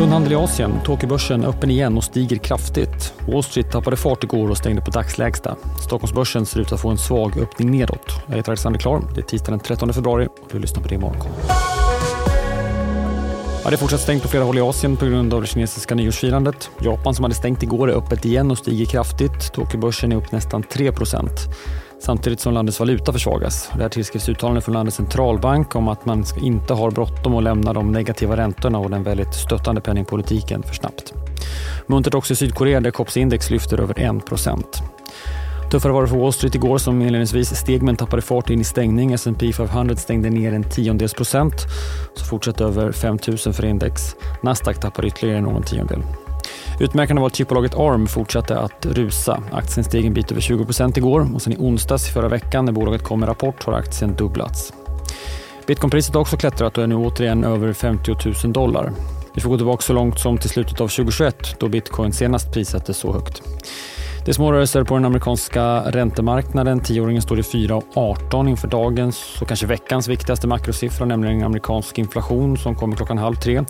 Tunn handel i Asien. Tokyobörsen öppen igen och stiger kraftigt. Wall Street tappade fart igår och stängde på dagslägsta. Stockholmsbörsen ser ut att få en svag öppning nedåt. Jag heter Alexander Klar. Det är tisdag den 13 februari och du lyssnar på det imorgon. Ja, det är fortsatt stängt på flera håll i Asien på grund av det kinesiska nyårsfirandet. Japan som hade stängt igår är öppet igen och stiger kraftigt. Tokyobörsen är upp nästan 3 samtidigt som landets valuta försvagas. Det här tillskrivs uttalanden från landets centralbank om att man inte har bråttom att lämna de negativa räntorna och den väldigt stöttande penningpolitiken för snabbt. Muntert också i Sydkorea där COPS-index lyfter över 1% Tuffare var det för Wall Street igår som inledningsvis steg men tappade fart in i stängning. S&P 500 stängde ner en tiondels procent, så fortsatte över 5000 för index. Nasdaq tappade ytterligare någon tiondel. Utmärkande var att chipbolaget ARM fortsatte att rusa. Aktien steg en bit över 20% igår och sen i onsdags i förra veckan när bolaget kom med rapport har aktien dubblats. Bitcoinpriset har också klättrat och är nu återigen över 50 000 dollar. Vi får gå tillbaka så långt som till slutet av 2021 då bitcoin senast prissattes så högt. Det är små rörelser på den amerikanska räntemarknaden. Tioåringen står i 4,18 inför dagens och kanske veckans viktigaste makrosiffra, nämligen amerikansk inflation som kommer klockan halv tre.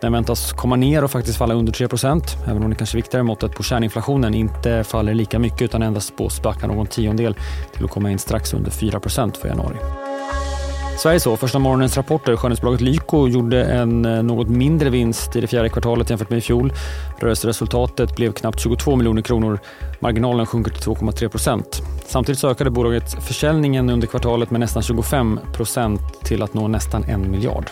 Den väntas komma ner och faktiskt falla under 3% även om det kanske viktigare måttet på kärninflationen inte faller lika mycket utan endast spås backa någon tiondel till att komma in strax under 4% för januari. Sverige så. Första morgonens rapporter. Skönhetsbolaget Lyko gjorde en eh, något mindre vinst i det fjärde kvartalet jämfört med i fjol. Rörelseresultatet blev knappt 22 miljoner kronor. Marginalen sjunker till 2,3 procent. Samtidigt ökade bolaget försäljningen under kvartalet med nästan 25 procent till att nå nästan en miljard.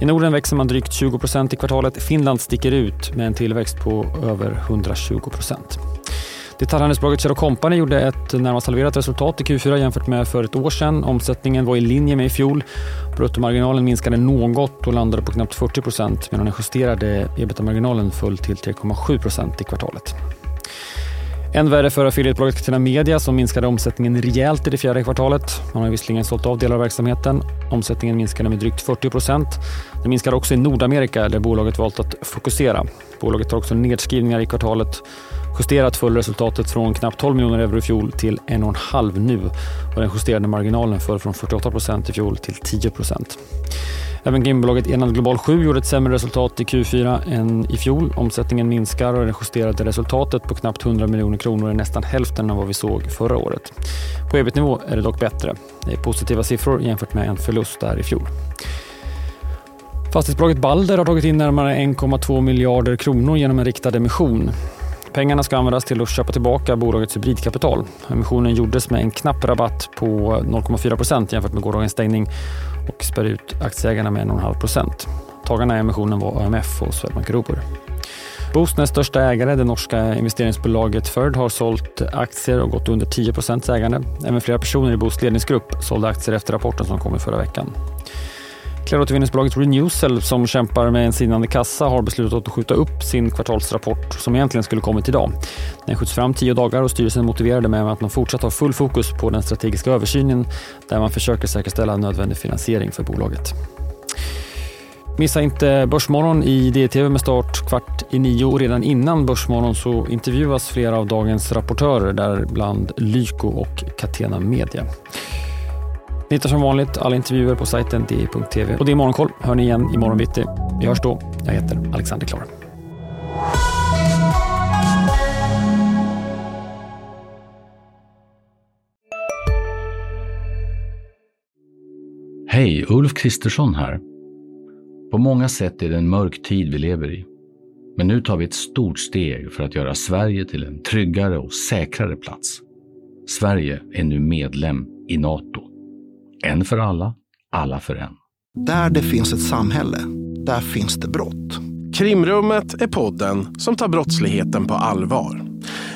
I Norden växer man drygt 20 procent i kvartalet. Finland sticker ut med en tillväxt på över 120 procent. Detaljhandelsbolaget Kjell Company gjorde ett närmast halverat resultat i Q4 jämfört med för ett år sedan. Omsättningen var i linje med i fjol. Bruttomarginalen minskade något och landade på knappt 40 procent medan den justerade ebitda-marginalen föll till 3,7 procent i kvartalet. Än värre för affiliatebolaget Catena Media som minskade omsättningen rejält i det fjärde kvartalet. Man har visserligen sålt av delar av verksamheten. Omsättningen minskade med drygt 40 procent. Den minskade också i Nordamerika där bolaget valt att fokusera. Bolaget har också nedskrivningar i kvartalet Justerat föll resultatet från knappt 12 miljoner euro i fjol till 1,5 nu och den justerade marginalen föll från 48 procent i fjol till 10 procent. Även gamebolaget Enad Global 7 gjorde ett sämre resultat i Q4 än i fjol. Omsättningen minskar och det justerade resultatet på knappt 100 miljoner kronor är nästan hälften av vad vi såg förra året. På ebit-nivå är det dock bättre. Det är positiva siffror jämfört med en förlust där i fjol. Fastighetsbolaget Balder har tagit in närmare 1,2 miljarder kronor genom en riktad emission. Pengarna ska användas till att köpa tillbaka bolagets hybridkapital. Emissionen gjordes med en knapp rabatt på 0,4 procent jämfört med gårdagens stängning och spär ut aktieägarna med 1,5 procent. Tagarna i emissionen var AMF och Swedbank Robur. Bostnäs näst största ägare, det norska investeringsbolaget Ferd har sålt aktier och gått under 10% ägande. Även flera personer i Boosts ledningsgrupp sålde aktier efter rapporten som kom i förra veckan. Klädåtervinningsbolaget Renewcell som kämpar med en sinande kassa har beslutat att skjuta upp sin kvartalsrapport som egentligen skulle kommit idag. Den skjuts fram tio dagar och styrelsen motiverade med att man fortsatt har full fokus på den strategiska översynen där man försöker säkerställa nödvändig finansiering för bolaget. Missa inte Börsmorgon i DTV med start kvart i nio. Redan innan Börsmorgon så intervjuas flera av dagens rapportörer, däribland Lyko och Catena Media. Ni hittar som vanligt alla intervjuer på sajten di.tv. Och det är Morgonkoll hör ni igen imorgon bitti. Vi hörs då. Jag heter Alexander Klar. Hej, Ulf Kristersson här. På många sätt är det en mörk tid vi lever i. Men nu tar vi ett stort steg för att göra Sverige till en tryggare och säkrare plats. Sverige är nu medlem i Nato. En för alla, alla för en. Där det finns ett samhälle, där finns det brott. Krimrummet är podden som tar brottsligheten på allvar.